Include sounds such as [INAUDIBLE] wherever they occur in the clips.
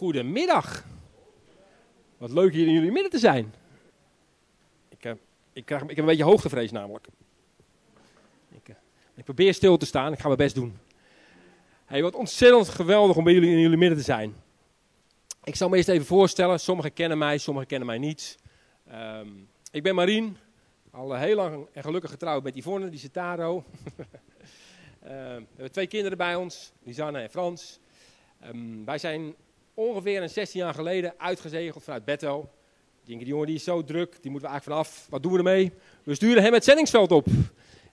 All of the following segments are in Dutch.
Goedemiddag. Wat leuk hier in jullie midden te zijn. Ik, uh, ik, krijg, ik heb een beetje hoogtevrees namelijk. Ik, uh, ik, probeer stil te staan, ik ga mijn best doen. Hey, wat ontzettend geweldig om bij jullie in jullie midden te zijn. Ik zal me eerst even voorstellen, sommigen kennen mij, sommigen kennen mij niet. Um, ik ben Marien, al heel lang en gelukkig getrouwd met Yvonne, die Citaro. uh, [LAUGHS] we hebben twee kinderen bij ons, Lisanne en Frans. Um, wij zijn ongeveer een 16 jaar geleden uitgezegeld vanuit Bethel. Die jongen die is zo druk, die moeten we eigenlijk vanaf. Wat doen we ermee? We sturen hem het zendingsveld op.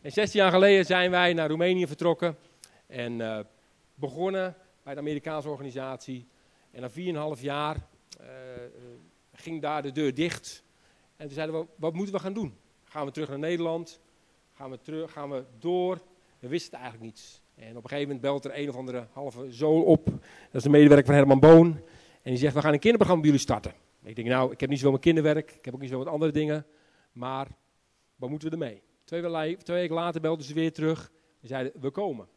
En 16 jaar geleden zijn wij naar Roemenië vertrokken en uh, begonnen bij de Amerikaanse organisatie. En na 4,5 jaar uh, ging daar de deur dicht. En toen zeiden we, wat moeten we gaan doen? Gaan we terug naar Nederland? Gaan we, terug, gaan we door? We wisten eigenlijk niet. En op een gegeven moment belt er een of andere halve zool op. Dat is de medewerker van Herman Boon. En die zegt, we gaan een kinderprogramma bij jullie starten. Ik denk, nou, ik heb niet zoveel met kinderwerk. Ik heb ook niet zoveel met andere dingen. Maar wat moeten we ermee? Twee, weken later belden ze weer terug. En zeiden, we komen.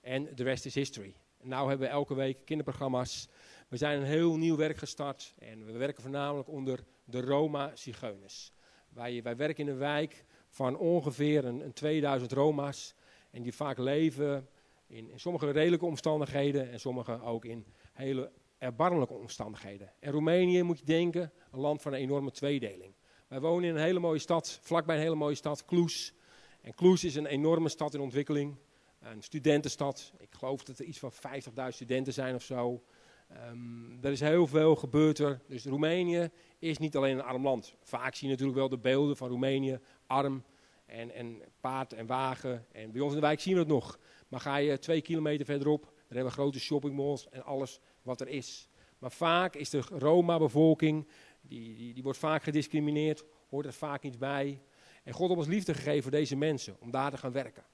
En de rest is history. En nu hebben we elke week kinderprogramma's. We zijn een heel nieuw werk gestart. En we werken voornamelijk onder de Roma-zigeuners. Wij, wij werken in een wijk van ongeveer een, een 2000 Roma's. En die vaak leven in, in sommige redelijke omstandigheden en sommige ook in hele erbarmelijke omstandigheden. En Roemenië moet je denken, een land van een enorme tweedeling. Wij wonen in een hele mooie stad, vlakbij een hele mooie stad, Kloes. En Kloes is een enorme stad in ontwikkeling, een studentenstad. Ik geloof dat er iets van 50.000 studenten zijn of zo. Um, er is heel veel gebeurd. Dus Roemenië is niet alleen een arm land. Vaak zie je natuurlijk wel de beelden van Roemenië, arm en, en paard en wagen. En bij ons in de wijk zien we het nog. Maar ga je twee kilometer verderop, dan hebben we grote shoppingmalls en alles wat er is. Maar vaak is de Roma-bevolking, die, die, die wordt vaak gediscrimineerd, hoort er vaak niet bij. En God heeft ons liefde gegeven voor deze mensen, om daar te gaan werken.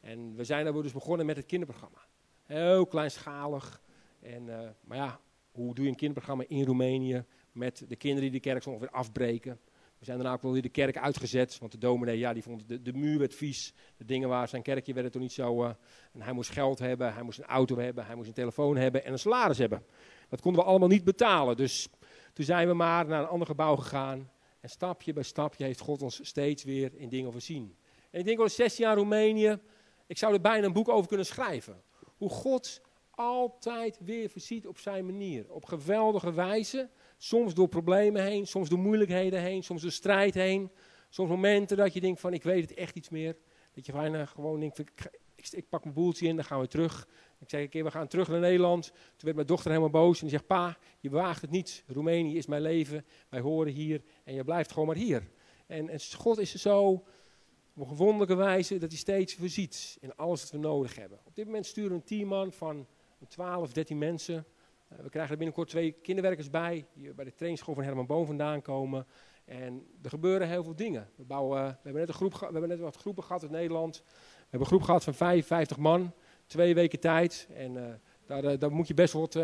En we zijn daar dus begonnen met het kinderprogramma. Heel kleinschalig. En, uh, maar ja, hoe doe je een kinderprogramma in Roemenië met de kinderen die de kerk ongeveer afbreken? We zijn daarna ook wel weer de kerk uitgezet, want de dominee, ja, die vond de, de muur werd vies. De dingen waar zijn kerkje werden toen niet zo. Uh, en hij moest geld hebben, hij moest een auto hebben, hij moest een telefoon hebben en een salaris hebben. Dat konden we allemaal niet betalen. Dus toen zijn we maar naar een ander gebouw gegaan. En stapje bij stapje heeft God ons steeds weer in dingen voorzien. En ik denk wel 16 jaar Roemenië, ik zou er bijna een boek over kunnen schrijven. Hoe God altijd weer voorziet op zijn manier. Op geweldige wijze. Soms door problemen heen, soms door moeilijkheden heen, soms door strijd heen. Soms momenten dat je denkt van ik weet het echt iets meer. Dat je bijna gewoon denkt, ik, ik, pak mijn boeltje in, dan gaan we terug. Ik zeg een keer, we gaan terug naar Nederland. Toen werd mijn dochter helemaal boos en die zegt, pa, je waagt het niet. Roemenië is mijn leven, wij horen hier en je blijft gewoon maar hier. En, en God is zo op een wijze dat hij steeds voorziet in alles wat we nodig hebben. Op dit moment sturen we een teamman van 12, 13 mensen we krijgen er binnenkort twee kinderwerkers bij, die bij de trainingsschool van Herman Boom vandaan komen. En er gebeuren heel veel dingen. We, bouwen, we, hebben net een groep, we hebben net wat groepen gehad in Nederland. We hebben een groep gehad van 55 man, twee weken tijd. En uh, daar, uh, daar, moet je best wat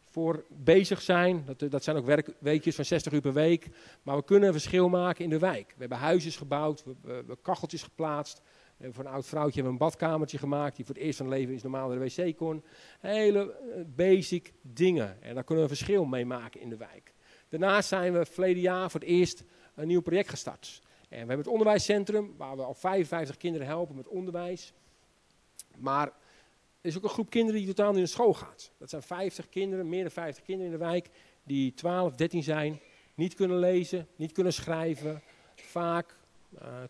voor bezig zijn. Dat, dat zijn ook werkweekjes van 60 uur per week. Maar we kunnen een verschil maken in de wijk. We hebben huisjes gebouwd, we, we hebben kacheltjes geplaatst. We hebben voor een oud vrouwtje een badkamertje gemaakt, die voor het eerst van leven is normaal naar de wc kon. Hele basic dingen. En daar kunnen we een verschil mee maken in de wijk. Daarnaast zijn we verleden jaar voor het eerst een nieuw project gestart. En we hebben het onderwijscentrum, waar we al 55 kinderen helpen met onderwijs. Maar er is ook een groep kinderen die totaal niet naar school gaat. Dat zijn 50 kinderen, meer dan 50 kinderen in de wijk, die 12, 13 zijn, niet kunnen lezen, niet kunnen schrijven. Vaak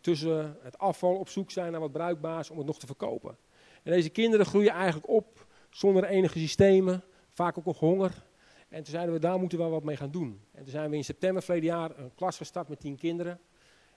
tussen het afval op zoek zijn naar wat bruikbaars om het nog te verkopen. En deze kinderen groeien eigenlijk op zonder enige systemen, vaak ook nog honger. En toen zeiden we, daar moeten we wel wat mee gaan doen. En toen zijn we in september verleden jaar een klas gestart met tien kinderen.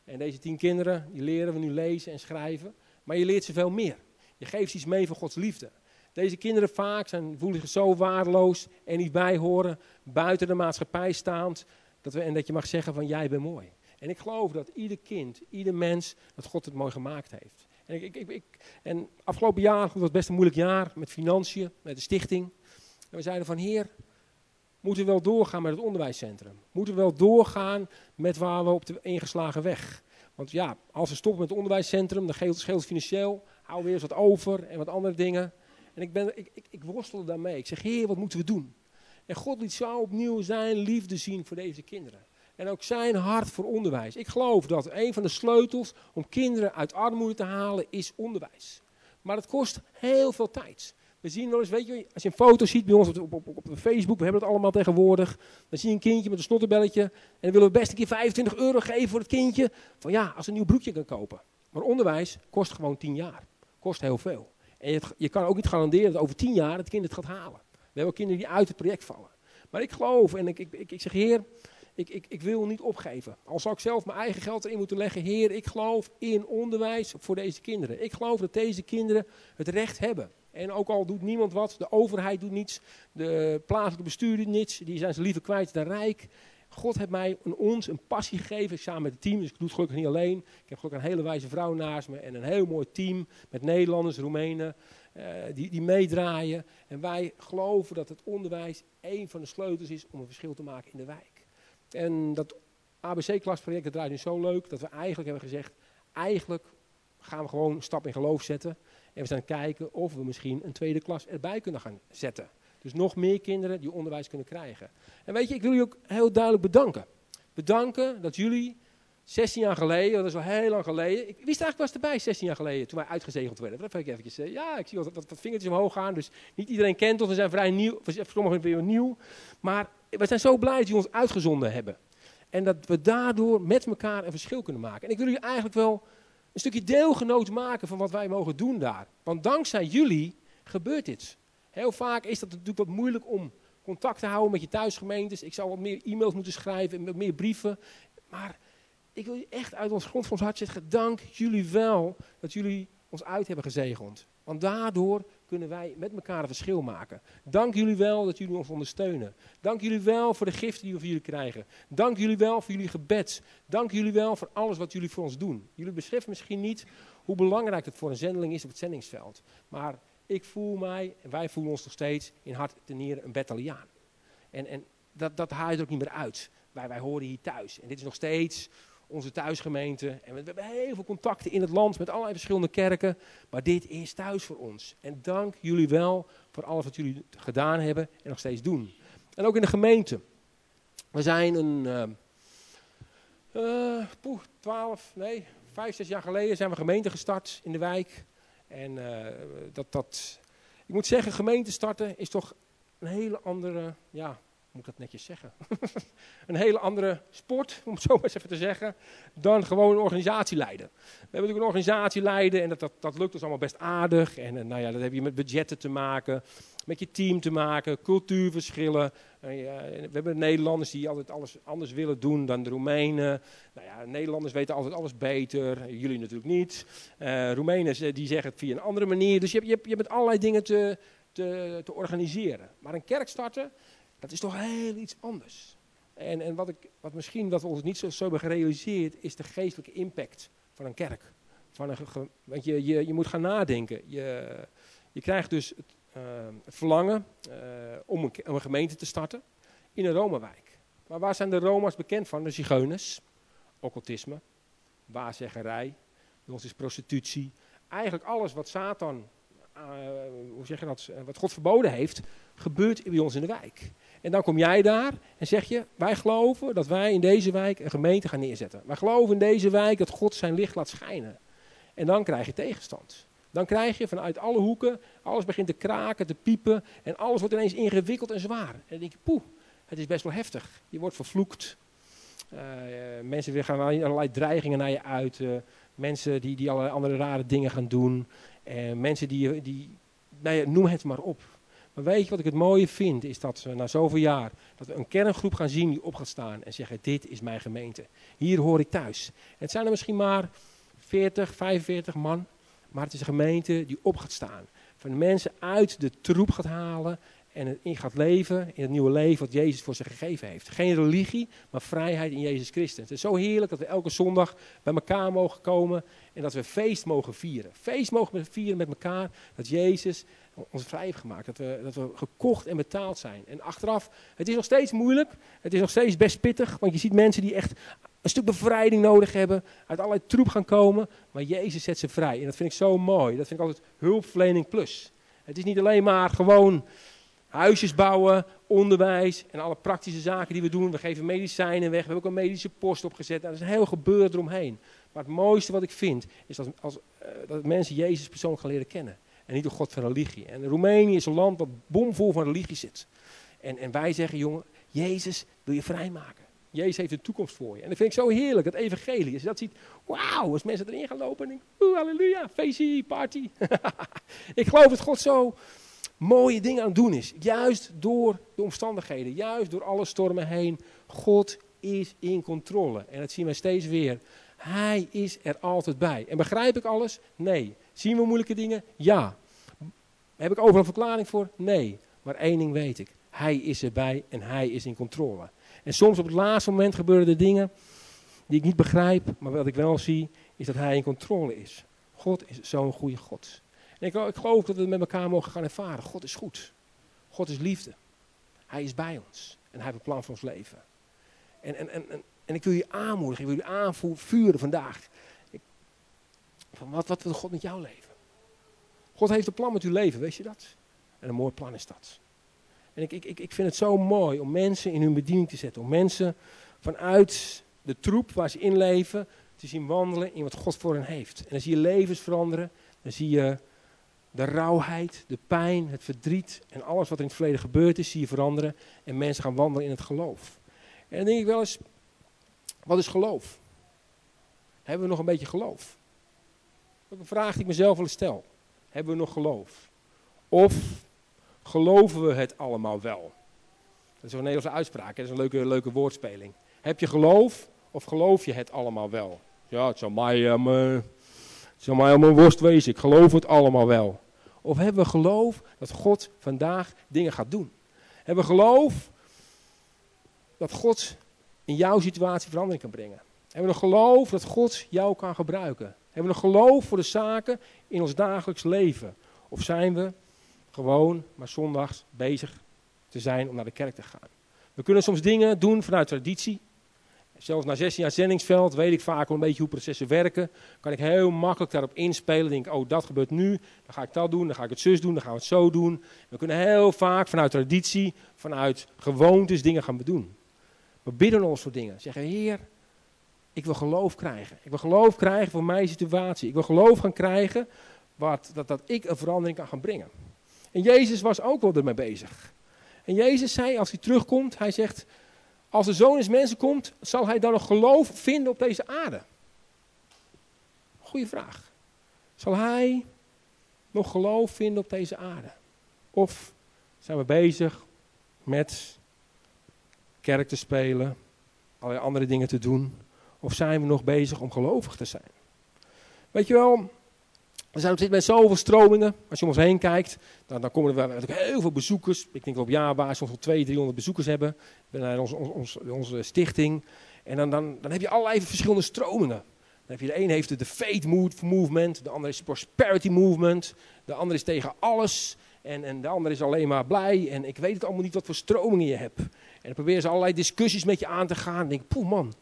En deze tien kinderen, die leren we nu lezen en schrijven. Maar je leert ze veel meer. Je geeft ze iets mee van Gods liefde. Deze kinderen vaak zijn, voelen zich zo waardeloos en niet bijhoren, buiten de maatschappij staand. Dat we, en dat je mag zeggen van jij bent mooi. En ik geloof dat ieder kind, ieder mens, dat God het mooi gemaakt heeft. En, ik, ik, ik, en afgelopen jaar was het best een moeilijk jaar met financiën, met de stichting. En we zeiden van Heer, moeten we wel doorgaan met het onderwijscentrum? Moeten we wel doorgaan met waar we op de ingeslagen weg? Want ja, als we stoppen met het onderwijscentrum, dan scheelt het financieel. Houden we eens wat over en wat andere dingen. En ik, ben, ik, ik, ik worstelde daarmee. Ik zeg, Heer, wat moeten we doen? En God liet zo opnieuw zijn liefde zien voor deze kinderen. En ook zijn hart voor onderwijs. Ik geloof dat een van de sleutels om kinderen uit armoede te halen is onderwijs. Maar het kost heel veel tijd. We zien wel eens, weet je, als je een foto ziet bij ons op, op, op, Facebook, we hebben het allemaal tegenwoordig. Dan zie je een kindje met een snottenbelletje. En dan willen we best een keer 25 euro geven voor het kindje. Van ja, als een nieuw broekje kan kopen. Maar onderwijs kost gewoon 10 jaar. Kost heel veel. En je, je kan ook niet garanderen dat over 10 jaar het kind het gaat halen. We hebben kinderen die uit het project vallen. Maar ik geloof en ik, ik, ik, ik zeg, Heer, ik, ik, ik wil niet opgeven. Al zou ik zelf mijn eigen geld erin moeten leggen. Heer, ik geloof in onderwijs voor deze kinderen. Ik geloof dat deze kinderen het recht hebben. En ook al doet niemand wat, de overheid doet niets, de plaatselijke bestuur doet niets, die zijn ze liever kwijt dan rijk. God heeft mij en ons een passie gegeven samen met het team. Dus ik doe het gelukkig niet alleen. Ik heb gelukkig een hele wijze vrouw naast me en een heel mooi team met Nederlanders, Roemenen, uh, die, die meedraaien. En wij geloven dat het onderwijs een van de sleutels is om een verschil te maken in de wijk. En dat ABC-klasproject draait nu zo leuk dat we eigenlijk hebben gezegd, eigenlijk gaan we gewoon een stap in geloof zetten. En we zijn kijken of we misschien een tweede klas erbij kunnen gaan zetten. Dus nog meer kinderen die onderwijs kunnen krijgen. En weet je, ik wil jullie ook heel duidelijk bedanken. Bedanken dat jullie 16 jaar geleden, dat is al heel lang geleden. Ik wist eigenlijk was erbij 16 jaar geleden toen wij uitgezegeld werden. Dat ik eventjes. Ja, ik zie wat, wat, wat vingertjes omhoog gaan. Dus niet iedereen kent ons. We zijn vrij nieuw. Sommigen weer nieuw. Maar we zijn zo blij dat jullie ons uitgezonden hebben. En dat we daardoor met elkaar een verschil kunnen maken. En ik wil jullie eigenlijk wel een stukje deelgenoot maken van wat wij mogen doen daar. Want dankzij jullie gebeurt dit. Heel vaak is dat natuurlijk wat moeilijk om contact te houden met je thuisgemeentes. Ik zou wat meer e-mails moeten schrijven en wat meer brieven. Maar ik wil je echt uit ons grond van ons hart zeggen, dank jullie wel dat jullie ons uit hebben gezegend. Want daardoor kunnen wij met elkaar een verschil maken. Dank jullie wel dat jullie ons ondersteunen. Dank jullie wel voor de giften die we van jullie krijgen. Dank jullie wel voor jullie gebed. Dank jullie wel voor alles wat jullie voor ons doen. Jullie beseffen misschien niet hoe belangrijk het voor een zendeling is op het zendingsveld. Maar ik voel mij, en wij voelen ons nog steeds, in hart ten nieren een Betaliaan. En, en dat, dat haalt ook niet meer uit. Wij horen hier thuis. En dit is nog steeds onze thuisgemeente. En we, hebben heel veel contacten in het land met allerlei verschillende kerken. Maar dit is thuis voor ons. En dank jullie wel voor alles wat jullie gedaan hebben en nog steeds doen. En ook in de gemeente. We zijn een uh, poeh, 12, nee, 5, 6 jaar geleden zijn we gemeente gestart in de wijk. En uh, dat, dat, ik moet zeggen, gemeente starten is toch een hele andere, ja, moet ik dat netjes zeggen? [LAUGHS] een hele andere sport, [LAUGHS] om het zo maar eens even te zeggen, dan gewoon een organisatie leiden. We hebben natuurlijk een organisatie leiden en dat, dat, dat lukt ons allemaal best aardig. En, en nou ja, dat heb je met budgetten te maken, met je team te maken, cultuurverschillen. Uh, we hebben Nederlanders die altijd alles anders willen doen dan de Roemenen. Nou ja, Nederlanders weten altijd alles beter, jullie natuurlijk niet. Uh, Roemenen die zeggen het via een andere manier. Dus je hebt, je hebt, je hebt allerlei dingen te, te, te organiseren. Maar een kerk starten dat is toch heel iets anders. En, en wat, ik, wat misschien wat we ons niet zo, zo hebben gerealiseerd, is de geestelijke impact van een kerk. Van een, want je, je, je moet gaan nadenken. Je, je krijgt dus het, uh, het verlangen uh, om, een, gemeente te starten in een Romawijk. Maar waar zijn de Roma's bekend van? De zigeuners, occultisme, waarzeggerij, bij ons is prostitutie. Eigenlijk alles wat Satan, uh, hoe zeg je dat, wat God verboden heeft, gebeurt bij ons in de wijk. En dan kom jij daar en zeg je, wij geloven dat wij in deze wijk een gemeente gaan neerzetten. Wij geloven in deze wijk dat God zijn licht laat schijnen. En dan krijg je tegenstand. Dan krijg je vanuit alle hoeken, alles begint te kraken, te piepen en alles wordt ineens ingewikkeld en zwaar. En dan denk je, poeh, het is best wel heftig. Je wordt vervloekt. Uh, mensen gaan allerlei dreigingen naar je uit. Uh, mensen die, die allerlei andere rare dingen gaan doen. Uh, mensen die, die nou ja, noem het maar op. Maar weet je wat ik het mooie vind, is dat we na zoveel jaar, dat we een kerngroep gaan zien die op gaat staan en zeggen, dit is mijn gemeente. Hier hoor ik thuis. Het zijn er misschien maar 40, 45 man, maar het is een gemeente die op gaat staan. Van mensen uit de troep gaat halen en in gaat leven in het nieuwe leven wat Jezus voor ze gegeven heeft. Geen religie, maar vrijheid in Jezus Christus. Het is zo heerlijk dat we elke zondag bij elkaar mogen komen en dat we feest mogen vieren. Feest mogen vieren met elkaar dat Jezus ons vrij heeft gemaakt. Dat we, dat we gekocht en betaald zijn. En achteraf, het is nog steeds moeilijk. Het is nog steeds best pittig. Want je ziet mensen die echt een stuk bevrijding nodig hebben. Uit allerlei troep gaan komen. Maar Jezus zet ze vrij. En dat vind ik zo mooi. Dat vind ik altijd hulpverlening plus. Het is niet alleen maar gewoon huisjes bouwen, onderwijs en alle praktische zaken die we doen. We geven medicijnen weg, we hebben ook een medische post opgezet. Nou, er is een heel gebeuren eromheen. Maar het mooiste wat ik vind, is dat, als, uh, dat mensen Jezus persoonlijk gaan leren kennen. En niet door God van religie. En Roemenië is een land wat bomvol van religie zit. En, en wij zeggen, jongen, Jezus wil je vrijmaken. Jezus heeft een toekomst voor je. En dat vind ik zo heerlijk, het evangelie. Als je dat ziet, wauw, als mensen erin gaan lopen en denken, halleluja, feestje, party. [LAUGHS] ik geloof dat God zo mooie dingen aan het doen is. Juist door de omstandigheden, juist door alle stormen heen. God is in controle. En dat zien we steeds weer. Hij is er altijd bij. En begrijp ik alles? Nee. Zien we moeilijke dingen? Ja. Heb ik overal verklaring voor? Nee. Maar één ding weet ik. Hij is erbij en hij is in controle. En soms op het laatste moment gebeuren er dingen die ik niet begrijp, maar wat ik wel zie, is dat hij in controle is. God is zo'n goede God. En ik, ik geloof dat we het met elkaar mogen gaan ervaren. God is goed. God is liefde. Hij is bij ons. En hij heeft een plan voor ons leven. En, en, en, en, ik wil je aanmoedigen, ik wil je aanvuren vandaag. Van wat, wat wil God met jouw leven? God heeft een plan met uw leven, weet je dat? En een mooi plan is dat. En ik, ik, ik vind het zo mooi om mensen in hun bediening te zetten. Om mensen vanuit de troep waar ze in leven te zien wandelen in wat God voor hen heeft. En dan zie je levens veranderen. Dan zie je de rauwheid, de pijn, het verdriet en alles wat er in het verleden gebeurd is, zie je veranderen. En mensen gaan wandelen in het geloof. En dan denk ik wel eens, wat is geloof? Hebben we nog een beetje geloof? Een vraag die ik mezelf wel stel. Hebben we nog geloof? Of geloven we het allemaal wel? Dat is een Nederlandse uitspraak, dat is een leuke, leuke woordspeling. Heb je geloof of geloof je het allemaal wel? Ja, het zou mij, allemaal worst wezen, ik geloof het allemaal wel. Of hebben we geloof dat God vandaag dingen gaat doen? Hebben we geloof dat God in jouw situatie verandering kan brengen? Hebben we geloof dat God jou kan gebruiken? Hebben we nog geloof voor de zaken in ons dagelijks leven? Of zijn we gewoon maar zondags bezig te zijn om naar de kerk te gaan? We kunnen soms dingen doen vanuit traditie. Zelfs na 16 jaar zendingsveld weet ik vaak een beetje hoe processen werken. Kan ik heel makkelijk daarop inspelen. Denk, oh dat gebeurt nu, dan ga ik dat doen, dan ga ik het zus doen, dan gaan we het zo doen. We kunnen heel vaak vanuit traditie, vanuit gewoontes dingen gaan doen. We bidden ons voor dingen. Zeggen, Heer, ik wil geloof krijgen. Ik wil geloof krijgen voor mijn situatie. Ik wil geloof gaan krijgen wat, dat, dat ik een verandering kan gaan brengen. En Jezus was ook wel ermee bezig. En Jezus zei, als hij terugkomt, hij zegt, als de zoon des mensen komt, zal hij dan nog geloof vinden op deze aarde? Goeie vraag. Zal hij nog geloof vinden op deze aarde? Of zijn we bezig met kerk te spelen, allerlei andere dingen te doen? Of zijn we nog bezig om gelovig te zijn? Weet je wel, er zijn op dit moment zoveel stromingen. Als je om ons heen kijkt, dan, dan komen er natuurlijk heel veel bezoekers. Ik denk dat op jaarbasis soms wel 200, 300 bezoekers hebben. Naar onze, onze, onze stichting. En dan, dan, dan heb je allerlei verschillende stromingen. Dan de een heeft de Faith Movement, de andere is Prosperity Movement, de andere is tegen alles. En, en de andere is alleen maar blij. En ik weet het allemaal niet wat voor stromingen je hebt. En dan proberen ze allerlei discussies met je aan te gaan. En denk poeh man,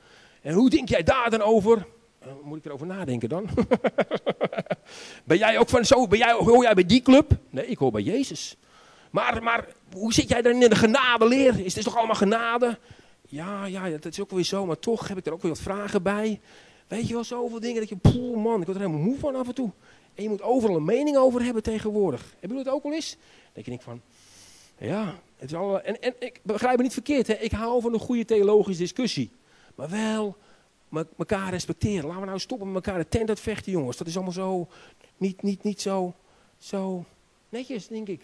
en hoe denk jij daar dan over? Uh, moet ik erover nadenken dan? [LAUGHS] ben jij ook van zo? Ben jij, hoor jij bij die club? Nee, ik hoor bij Jezus. Maar, maar hoe zit jij dan in de genadeleer? Is dit toch allemaal genade? Ja, ja, dat is ook weer zo, maar toch heb ik er ook weer wat vragen bij. Weet je wel, zoveel dingen dat je, poeh man, ik word er helemaal moe van af en toe. En je moet overal een mening over hebben tegenwoordig. Heb je dat ook wel eens? Dan denk ik van, ja, het is al, en, en ik begrijp me niet verkeerd, hè? ik hou van een goede theologische discussie. Maar wel elkaar respecteren. Laten we nou stoppen met elkaar de tent uitvechten, jongens. Dat is allemaal zo, niet, niet, niet zo, zo netjes, denk ik.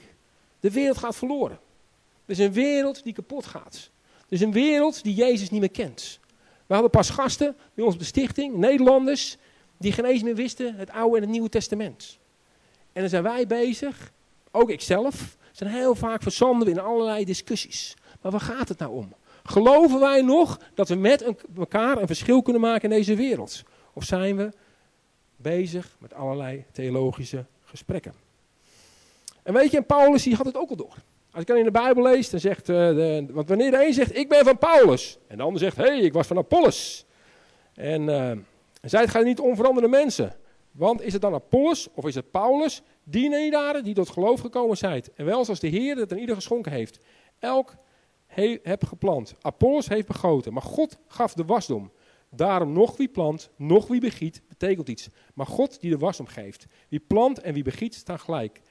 De wereld gaat verloren. Er is een wereld die kapot gaat. Er is een wereld die Jezus niet meer kent. We hadden pas gasten bij ons op de stichting, Nederlanders, die geen eens meer wisten het Oude en het Nieuwe Testament. En dan zijn wij bezig, ook ikzelf, zijn heel vaak verzanden in allerlei discussies. Maar waar gaat het nou om? Geloven wij nog dat we met elkaar een verschil kunnen maken in deze wereld? Of zijn we bezig met allerlei theologische gesprekken? En weet je, en Paulus die had het ook al door. Als ik dan in de Bijbel lees, dan zegt, uh, de, want wanneer de een zegt, ik ben van Paulus. En de ander zegt, hé, hey, ik was van Apollos. En uh, zij het gaat niet onveranderde mensen. Want is het dan Apollos of is het Paulus Dienaren die tot geloof gekomen zijt. En wel zoals de Heer het aan ieder geschonken heeft. Elk he, heb geplant. Apollos heeft begoten. Maar God gaf de wasdom. Daarom nog wie plant, nog wie begiet, betekent iets. Maar God die de wasdom geeft. Wie plant en wie begiet staan gelijk.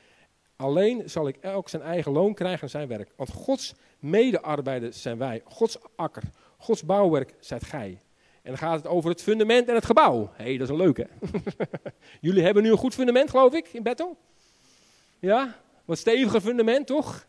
Alleen zal ik elk zijn eigen loon krijgen aan zijn werk. Want Gods medearbeiders zijn wij. Gods akker. Gods bouwwerk zijt gij. En dan gaat het over het fundament en het gebouw. Hé, hey, dat is een leuke. [LAUGHS] Jullie hebben nu een goed fundament, geloof ik, in beton. Ja, wat steviger fundament, toch?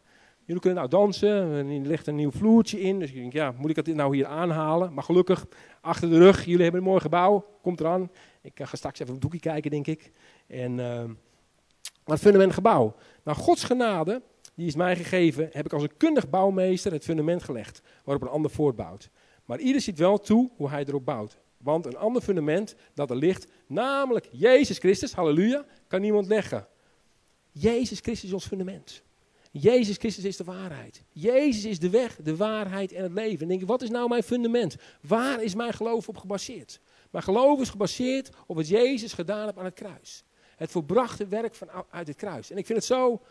Jullie kunnen nou dansen, er ligt een nieuw vloertje in. Dus ik denk, ja, moet ik het nou hier aanhalen? Maar gelukkig, achter de rug, jullie hebben een mooi gebouw. Komt eraan. Ik ga straks even op het doekje kijken, denk ik. En, uh, fundament gebouw. Nou, Gods genade, die is mij gegeven, heb ik als een kundig bouwmeester het fundament gelegd. Waarop een ander voortbouwt. Maar ieder ziet wel toe hoe hij erop bouwt. Want een ander fundament dat er ligt, namelijk Jezus Christus, halleluja, kan niemand leggen. Jezus Christus is ons fundament. Jezus Christus is de waarheid. Jezus is de weg, de waarheid en het leven. En denk je, wat is nou mijn fundament? Waar is mijn geloof op gebaseerd? Mijn geloof is gebaseerd op wat Jezus gedaan heeft aan het kruis. Het volbrachte werk van, uit het kruis. En ik vind het zo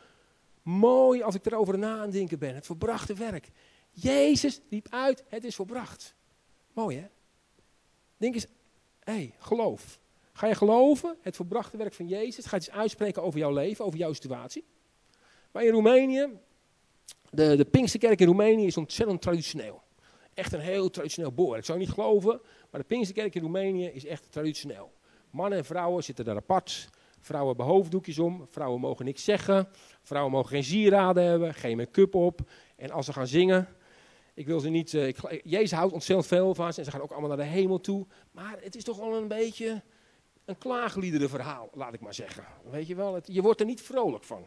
mooi als ik erover na aan denken ben. Het volbrachte werk. Jezus riep uit, het is volbracht. Mooi hè? Denk eens, hé, hey, geloof. Ga je geloven, het volbrachte werk van Jezus? Ga je uitspreken over jouw leven, over jouw situatie? Maar in Roemenië, de, de Pinksterkerk in Roemenië is ontzettend traditioneel. Echt een heel traditioneel boor. Ik zou niet geloven, maar de Pinksterkerk in Roemenië is echt traditioneel. Mannen en vrouwen zitten daar apart. Vrouwen hebben hoofddoekjes om, vrouwen mogen niks zeggen. Vrouwen mogen geen sieraden hebben, geen make-up op. En als ze gaan zingen, ik wil ze niet. Uh, ik, Jezus houdt ontzettend veel van ze en ze gaan ook allemaal naar de hemel toe. Maar het is toch wel een beetje een klaagliederenverhaal, laat ik maar zeggen. Weet je wel, het, je wordt er niet vrolijk van.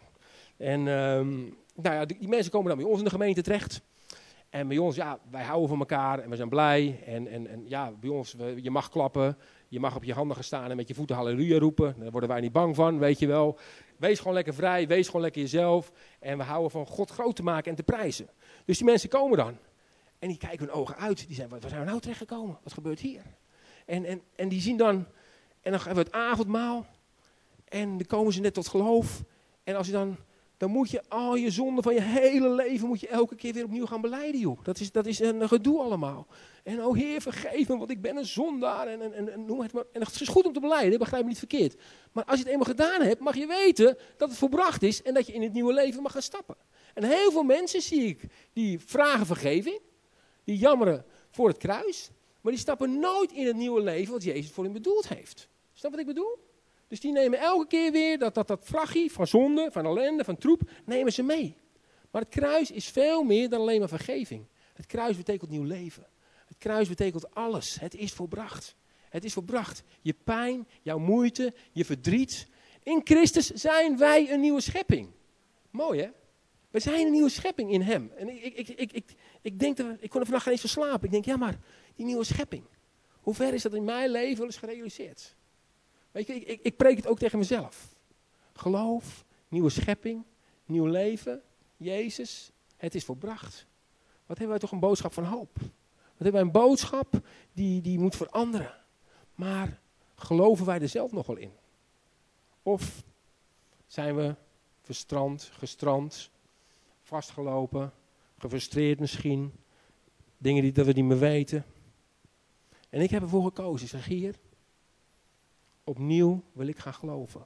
En um, nou ja, die, mensen komen dan bij ons in de gemeente terecht. En bij ons, ja, wij houden van elkaar en we zijn blij. En, en, en ja, bij ons, je mag klappen. Je mag op je handen gaan staan en met je voeten halleluja roepen. Daar worden wij niet bang van, weet je wel. Wees gewoon lekker vrij, wees gewoon lekker jezelf. En we houden van God groot te maken en te prijzen. Dus die mensen komen dan. En die kijken hun ogen uit. Die zeggen, waar zijn we nou terecht gekomen? Wat gebeurt hier? En, en, en die zien dan, en dan hebben we het avondmaal. En dan komen ze net tot geloof. En als je dan, dan moet je al je zonden van je hele leven, moet je elke keer weer opnieuw gaan beleiden, joh. Dat is, dat is een gedoe allemaal. En oh Heer, vergeef me, want ik ben een zondaar. En, en, en, en noem het maar. En het is goed om te beleiden, begrijp me niet verkeerd. Maar als je het eenmaal gedaan hebt, mag je weten dat het volbracht is en dat je in het nieuwe leven mag gaan stappen. En heel veel mensen zie ik, die vragen vergeving. Die jammeren voor het kruis, maar die stappen nooit in het nieuwe leven wat Jezus voor hen bedoeld heeft. Snap wat ik bedoel? Dus die nemen elke keer weer dat, dat, dat vlaggie van zonde, van ellende, van troep, nemen ze mee. Maar het kruis is veel meer dan alleen maar vergeving. Het kruis betekent nieuw leven. Het kruis betekent alles. Het is volbracht. Het is volbracht. Je pijn, jouw moeite, je verdriet. In Christus zijn wij een nieuwe schepping. Mooi hè? We zijn een nieuwe schepping in hem. En ik, ik, ik, ik, ik, denk dat, ik kon er vannacht geen eens verslapen. Ik denk, ja maar, die nieuwe schepping. Hoe ver is dat in mijn leven wel eens gerealiseerd? Weet je, ik, ik, ik preek het ook tegen mezelf. Geloof, nieuwe schepping, nieuw leven, Jezus, het is volbracht. Wat hebben wij toch een boodschap van hoop? Wat hebben wij een boodschap die, die moet veranderen. Maar geloven wij er zelf nog wel in? Of zijn we verstrand, gestrand, vastgelopen, gefrustreerd misschien, dingen die dat we niet meer weten. En ik heb ervoor gekozen, zeg hier, opnieuw wil ik gaan geloven.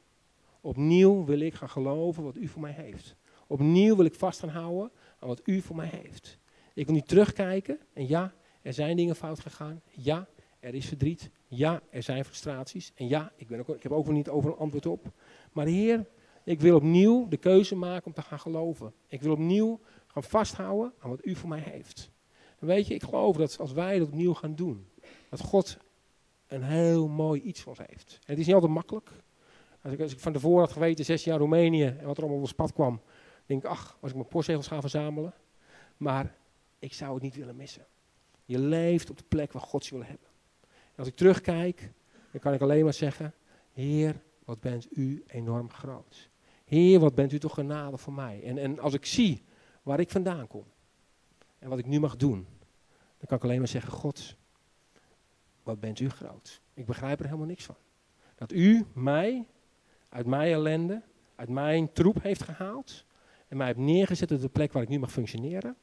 Opnieuw wil ik gaan geloven wat u voor mij heeft. Opnieuw wil ik vast gaan houden aan wat u voor mij heeft. Ik wil niet terugkijken en ja, er zijn dingen fout gegaan. Ja, er is verdriet. Ja, er zijn frustraties. En ja, ik, ben ook, ik heb ook niet over een antwoord op. Maar Heer, ik wil opnieuw de keuze maken om te gaan geloven. Ik wil opnieuw gaan vasthouden aan wat u voor mij heeft. Weet je, ik geloof dat als wij dat opnieuw gaan doen, dat God een heel mooi iets ons heeft. Het is niet altijd makkelijk. Als ik, als van tevoren had geweten, zes jaar Roemenië en wat er allemaal op ons pad kwam, denk ik, ach, was ik mijn postzegels gaan verzamelen. Maar ik zou het niet willen missen. Je leeft op de plek waar God je wil hebben. En als ik terugkijk, dan kan ik alleen maar zeggen, Heer, wat bent u enorm groot. Heer, wat bent u toch genade voor mij. En, en als ik zie waar ik vandaan kom en wat ik nu mag doen, dan kan ik alleen maar zeggen, God, wat bent u groot. Ik begrijp er helemaal niks van. Dat u mij, uit mijn ellende, uit mijn troep heeft gehaald en mij heeft neergezet op de plek waar ik nu mag functioneren.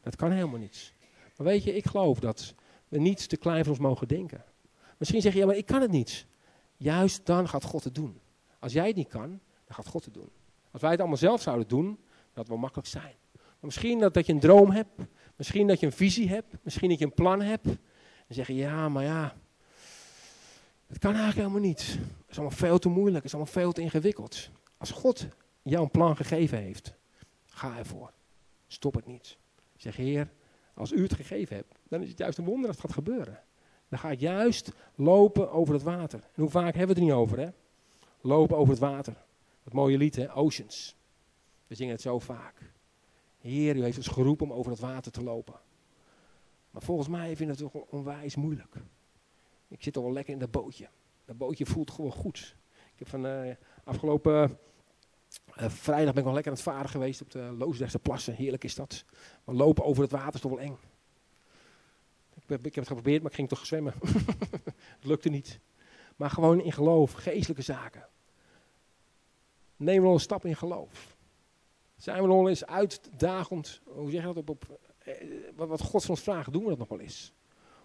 Dat kan helemaal niet. Maar weet je, ik geloof dat we niet te klein voor ons mogen denken. Misschien zeg je, ja, maar ik kan het niet. Juist dan gaat God het doen. Als jij het niet kan, dan gaat God het doen. Als wij het allemaal zelf zouden doen, dat wel makkelijk zijn. Maar misschien dat, dat je een droom hebt, misschien dat je een visie hebt, misschien dat je een plan hebt. En zeggen, ja, maar ja, het kan eigenlijk helemaal niet. Het is allemaal veel te moeilijk, het is allemaal veel te ingewikkeld. Als God jou een plan gegeven heeft, ga ervoor. Stop het niet. Zeg, Heer, als u het gegeven hebt, dan is het juist een wonder dat het gaat gebeuren. Dan ga ik juist lopen over het water. En hoe vaak hebben we het er niet over, hè? Lopen over het water. Dat mooie lied, hè? Oceans. We zingen het zo vaak. Heer, u heeft ons geroepen om over het water te lopen. Maar volgens mij vind ik het toch onwijs moeilijk. Ik zit al wel lekker in dat bootje. Dat bootje voelt gewoon goed. Ik heb van uh, afgelopen uh, vrijdag ben ik nog lekker aan het varen geweest op de Loosdrechtse plassen. Heerlijk is dat. Maar lopen over het water is toch wel eng. Ik, ik heb het geprobeerd, maar ik ging toch zwemmen. [LAUGHS] het lukte niet. Maar gewoon in geloof, geestelijke zaken. Neem we een stap in geloof. Zijn we nog eens uitdagend, hoe zeg je dat, op, op eh, wat God van ons vraagt, doen we dat nog wel eens?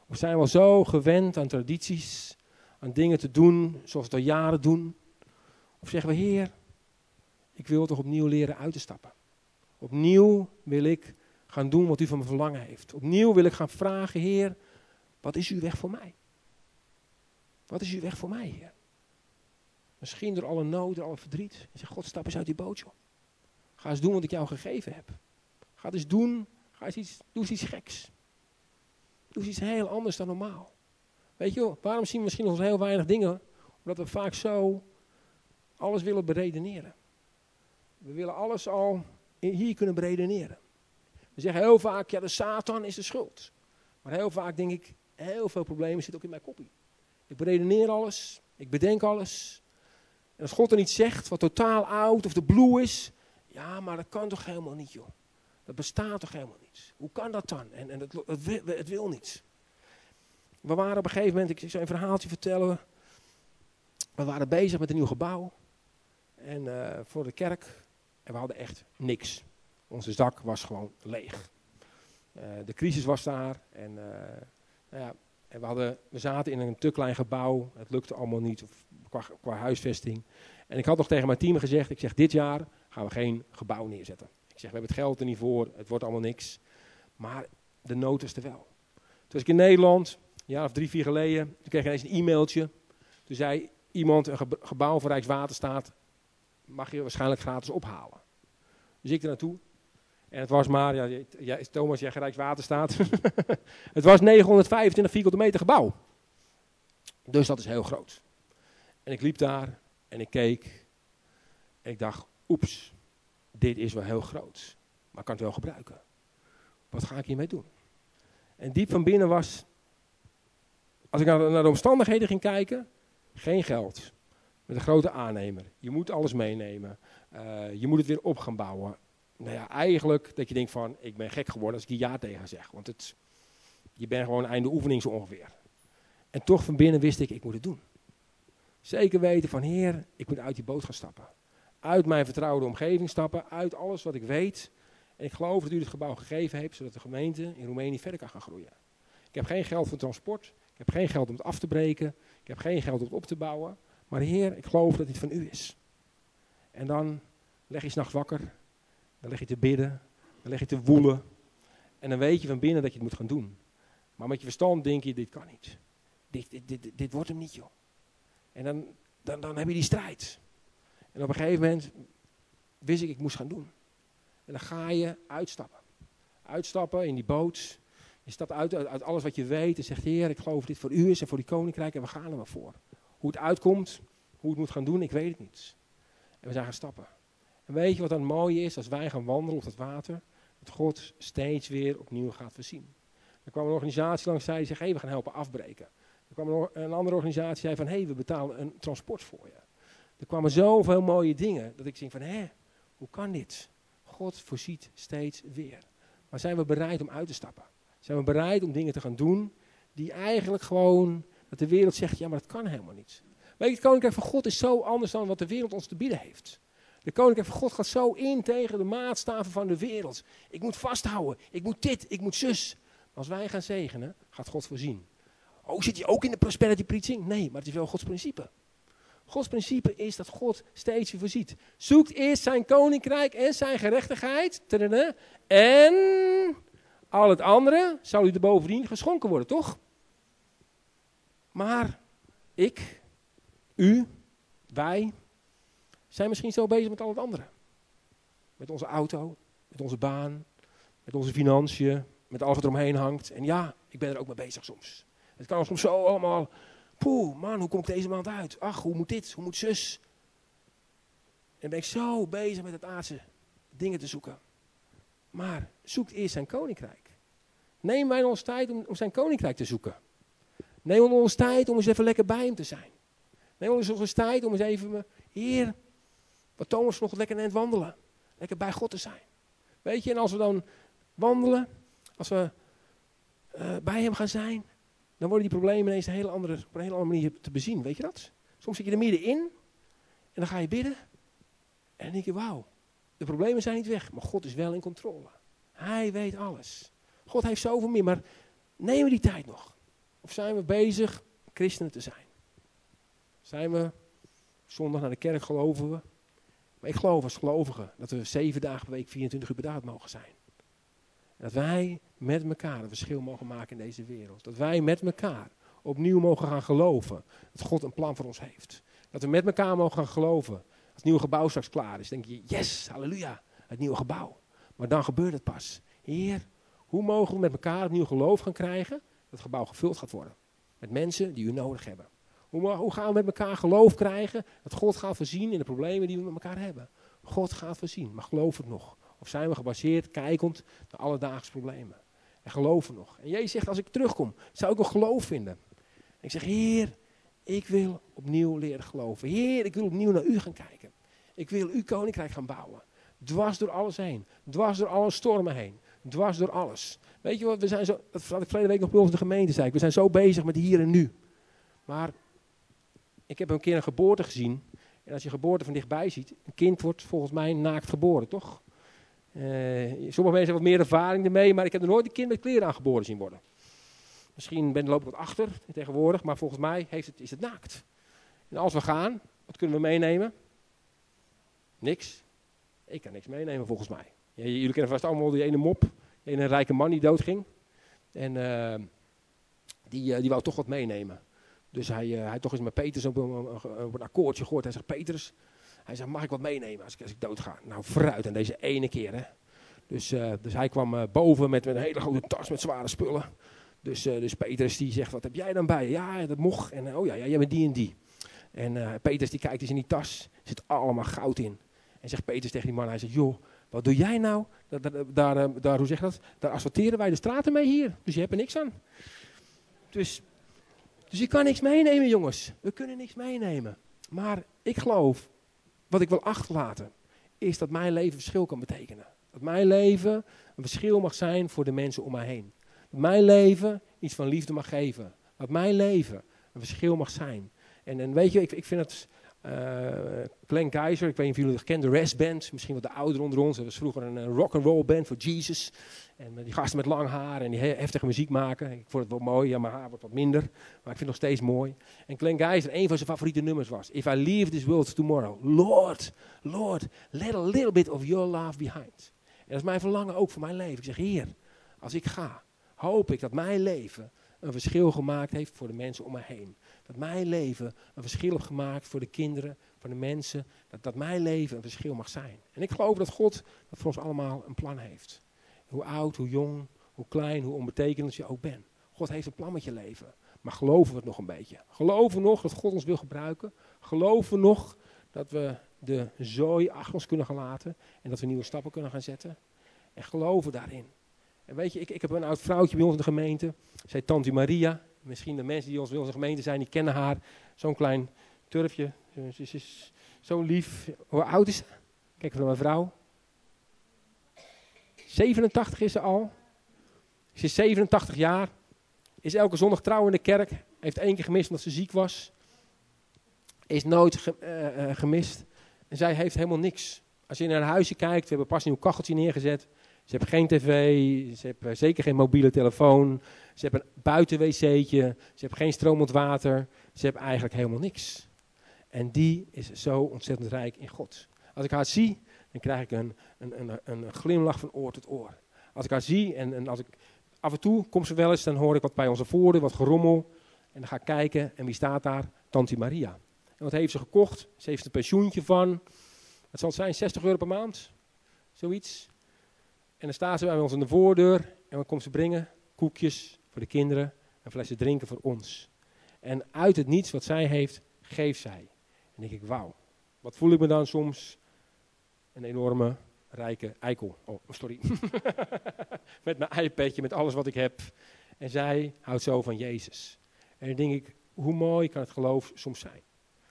Of zijn we zo gewend aan tradities, aan dingen te doen zoals we al jaren doen? Of zeggen we, Heer, ik wil toch opnieuw leren uit te stappen. Opnieuw wil ik gaan doen wat u van me verlangen heeft. Opnieuw wil ik gaan vragen, Heer, wat is uw weg voor mij? Wat is uw weg voor mij, Heer? Misschien door alle nood, door alle verdriet. En zeg, God, stap eens uit die boot, joh. Ga eens doen wat ik jou gegeven heb. Ga eens doen, ga eens iets, doe eens iets geks. Doe eens iets heel anders dan normaal. Weet je, waarom zien we misschien nog heel weinig dingen? Omdat we vaak zo alles willen beredeneren. We willen alles al hier kunnen beredeneren. We zeggen heel vaak, ja, de Satan is de schuld. Maar heel vaak denk ik, heel veel problemen zitten ook in mijn kopie. Ik beredeneer alles, ik bedenk alles. En als God er niet zegt wat totaal oud of de blue is, ja, maar dat kan toch helemaal niet, joh. Dat bestaat toch helemaal niet. Hoe kan dat dan? En, en het, het, wil, het wil niet. We waren op een gegeven moment, ik zou een verhaaltje vertellen. We waren bezig met een nieuw gebouw. En uh, voor de kerk. En we hadden echt niks. Onze zak was gewoon leeg. Uh, de crisis was daar. En, uh, nou ja, en we, hadden, we zaten in een te klein gebouw. Het lukte allemaal niet qua, qua huisvesting. En ik had nog tegen mijn team gezegd. Ik zeg, dit jaar gaan we geen gebouw neerzetten. Ik zeg, we hebben het geld er niet voor. Het wordt allemaal niks. Maar de nood is er wel. Toen was ik in Nederland, een jaar of drie, vier geleden. Toen kreeg ik ineens een e-mailtje. Toen zei iemand, een gebouw van Rijkswaterstaat mag je waarschijnlijk gratis ophalen. Dus ik er naartoe. En het was maar, ja, Thomas, jij Rijkswaterstaat. [LAUGHS] het was 925 vierkante meter gebouw. Dus dat is heel groot. En ik liep daar en ik keek. En ik dacht, oeps, dit is wel heel groot. Maar ik kan het wel gebruiken. Wat ga ik hiermee doen? En diep van binnen was, als ik naar de omstandigheden ging kijken, geen geld. Met een grote aannemer. Je moet alles meenemen. Uh, je moet het weer op gaan bouwen. Nou ja, eigenlijk dat je denkt van, ik ben gek geworden als ik hier ja tegen zeg. Want het, je bent gewoon einde oefening zo ongeveer. En toch van binnen wist ik, ik moet het doen. Zeker weten van, heer, ik moet uit die boot gaan stappen. Uit mijn vertrouwde omgeving stappen, uit alles wat ik weet. En ik geloof dat u het gebouw gegeven heeft, zodat de gemeente in Roemenië verder kan gaan groeien. Ik heb geen geld voor transport. Ik heb geen geld om het af te breken. Ik heb geen geld om het op te bouwen. Maar Heer, ik geloof dat dit van u is. En dan leg je s'nachts wakker. Dan leg je te bidden. Dan leg je te woelen. En dan weet je van binnen dat je het moet gaan doen. Maar met je verstand denk je, dit kan niet. Dit, dit, dit, dit wordt hem niet, joh. En dan, dan, dan heb je die strijd. En op een gegeven moment wist ik, ik moest gaan doen. En dan ga je uitstappen. Uitstappen in die boot. Je stapt uit, uit, alles wat je weet en zegt, Heer, ik geloof dit voor u is en voor die koninkrijk en we gaan er maar voor. Hoe het uitkomt, hoe het moet gaan doen, ik weet het niet. En we zijn gaan stappen. En weet je wat dan mooi is als wij gaan wandelen op het water? Dat God steeds weer opnieuw gaat voorzien. Er kwam een organisatie langs zei, die zegt, hey, we gaan helpen afbreken. Er kwam een andere organisatie die zei van, hé, hey, we betalen een transport voor je. Er kwamen zoveel mooie dingen dat ik denk van, hé, hoe kan dit? God voorziet steeds weer. Maar zijn we bereid om uit te stappen? Zijn we bereid om dingen te gaan doen die eigenlijk gewoon dat de wereld zegt, ja, maar dat kan helemaal niet. Weet je, het koninkrijk van God is zo anders dan wat de wereld ons te bieden heeft. De koninkrijk van God gaat zo in tegen de maatstaven van de wereld. Ik moet vasthouden. Ik moet dit. Ik moet zus. Als wij gaan zegenen, gaat God voorzien. Oh, zit je ook in de prosperity preaching? Nee, maar het is wel Gods principe. Gods principe is dat God steeds je voorziet. Zoekt eerst zijn koninkrijk en zijn gerechtigheid. En al het andere zal u er bovendien geschonken worden, toch? Maar ik, u, wij zijn misschien zo bezig met al het andere. Met onze auto, met onze baan, met onze financiën, met alles wat eromheen hangt. En ja, ik ben er ook mee bezig soms. Het kan soms zo allemaal, poeh, man, hoe kom ik deze maand uit? Ach, hoe moet dit, hoe moet zus? En ben ik zo bezig met het aardse dingen te zoeken. Maar zoekt eerst zijn koninkrijk. Neem wij ons tijd om, om zijn koninkrijk te zoeken. Neem ons tijd om eens even lekker bij hem te zijn. Neem ons eens tijd om eens even, Heer, wat Thomas nog lekker aan wandelen. Lekker bij God te zijn. Weet je, en als we dan wandelen, als we uh, bij hem gaan zijn, dan worden die problemen ineens een hele andere, op een hele andere manier te bezien. Weet je dat? Soms zit je er middenin en dan ga je bidden. En dan denk je, wauw, de problemen zijn niet weg, maar God is wel in controle. Hij weet alles. God heeft zoveel meer, maar nemen we die tijd nog? Of zijn we bezig christenen te zijn? Zijn we zondag naar de kerk geloven we? Maar ik geloof als gelovige dat we zeven dagen per week 24 uur per mogen zijn. Dat wij met elkaar een verschil mogen maken in deze wereld. Dat wij met elkaar opnieuw mogen gaan geloven dat God een plan voor ons heeft. Dat we met elkaar mogen gaan geloven. Als het nieuwe gebouw straks klaar is, denk je, yes, halleluja, het nieuwe gebouw. Maar dan gebeurt het pas. Heer, hoe mogen we met elkaar opnieuw geloof gaan krijgen dat het gebouw gevuld gaat worden? Met mensen die u nodig hebben. Hoe, hoe gaan we met elkaar geloof krijgen dat God gaat voorzien in de problemen die we met elkaar hebben? God gaat voorzien, maar geloof het nog. Of zijn we gebaseerd, kijkend naar alledaagse problemen? En geloven nog. En Jezus zegt, als ik terugkom, zou ik nog geloof vinden. En ik zeg, Heer, ik wil opnieuw leren geloven. Heer, ik wil opnieuw naar u gaan kijken. Ik wil uw koninkrijk gaan bouwen. Dwars door alles heen. Dwars door alle stormen heen. Dwars door alles. Weet je wat, we zijn zo, dat had ik verleden week nog bij ons de gemeente zei. We zijn zo bezig met hier en nu. Maar ik heb een keer een geboorte gezien. En als je geboorte van dichtbij ziet, een kind wordt volgens mij naakt geboren, toch? Uh, sommige mensen hebben wat meer ervaring ermee, maar ik heb er nooit een kind met kleren aan geboren zien worden. Misschien ben loop ik wat achter tegenwoordig, maar volgens mij heeft het, is het naakt. En als we gaan, wat kunnen we meenemen? Niks. Ik kan niks meenemen volgens mij. jullie kennen vast allemaal die ene mop, die ene rijke man die doodging. En uh, die, uh, die wou toch wat meenemen. Dus hij, uh, hij toch eens met Peters een, op een akkoordje gehoord. Hij zegt, Peters, hij zegt, mag ik wat meenemen als ik, als ik dood ga? Nou, vooruit. En deze ene keer, hè. Dus, uh, dus hij kwam uh, boven met, een hele grote tas met zware spullen. Dus, dus Petrus die zegt, wat heb jij dan bij? Ja, dat mocht. En oh ja, ja jij bent die en die. En Petrus die kijkt eens in die tas, zit allemaal goud in. En zegt Petrus tegen die man, hij zegt, joh, wat doe jij nou? Daar, daar, daar, hoe zeg dat? Daar asfalteren wij de straten mee hier. Dus je hebt er niks aan. Dus dus je kan niks meenemen, jongens. We kunnen niks meenemen. Maar ik geloof, wat ik wil achterlaten, is dat mijn leven verschil kan betekenen. Dat mijn leven een verschil mag zijn voor de mensen om mij heen. Dat mijn leven iets van liefde mag geven. Dat mijn leven een verschil mag zijn. En, en weet je, ik, ik vind het Glenn Keizer, ik weet niet of jullie het kennen, de Rest Band, misschien wat de ouderen onder ons. Dat was vroeger een, een rock and roll band voor Jesus. En die gasten met lang haar en die heftige muziek maken. Ik vond het wel mooi, ja, mijn haar wordt wat minder. Maar ik vind het nog steeds mooi. En Glenn Keizer, een van zijn favoriete nummers was... If I leave this world tomorrow, Lord, Lord, let a little bit of your love behind. En dat is mijn verlangen ook voor mijn leven. Ik zeg, Heer, als ik ga, hoop ik dat mijn leven een verschil gemaakt heeft voor de mensen om me heen. Dat mijn leven een verschil heeft gemaakt voor de kinderen, voor de mensen. Dat, dat mijn leven een verschil mag zijn. En ik geloof dat God dat voor ons allemaal een plan heeft. Hoe oud, hoe jong, hoe klein, hoe onbetekenend je ook bent. God heeft een plan met je leven. Maar geloven we het nog een beetje? Geloven we nog dat God ons wil gebruiken? Geloven we nog dat we de zooi achter ons kunnen gaan laten en dat we nieuwe stappen kunnen gaan zetten? En geloven daarin. En weet je, ik, ik heb een oud vrouwtje bij ons in de gemeente. Zij Tante Maria. Misschien de mensen die ons bij onze gemeente zijn, die kennen haar. Zo'n klein turfje. Ze is zo lief. Hoe oud is ze? Kijk naar mijn vrouw. 87 is ze al. Ze is 87 jaar. Is elke zondag trouw in de kerk. Heeft één keer gemist omdat ze ziek was. Is nooit ge, uh, uh, gemist. En zij heeft helemaal niks. Als je naar haar huisje kijkt, we hebben pas een nieuw kacheltje neergezet. Ze hebben geen tv, ze hebben zeker geen mobiele telefoon. Ze hebben een buitenwc'tje, ze hebben geen stromend water. Ze hebben eigenlijk helemaal niks. En die is zo ontzettend rijk in God. Als ik haar zie, dan krijg ik een, een, een, een glimlach van oor tot oor. Als ik haar zie en, en als ik af en toe kom ze wel eens, dan hoor ik wat bij onze voordeur, wat gerommel. En dan ga ik kijken en wie staat daar? Tante Maria. En wat heeft ze gekocht? Ze heeft een pensioentje van, wat zal het zijn, 60 euro per maand? Zoiets. En dan staat ze bij ons aan de voordeur en wat komt ze brengen? Koekjes voor de kinderen en flessen drinken voor ons. En uit het niets wat zij heeft, geeft zij. En denk ik, wauw. Wat voel ik me dan soms? Een enorme, rijke eikel. Oh, sorry. [LAUGHS] met mijn iPadje, met alles wat ik heb. En zij houdt zo van Jezus. En dan denk ik, hoe mooi kan het geloof soms zijn?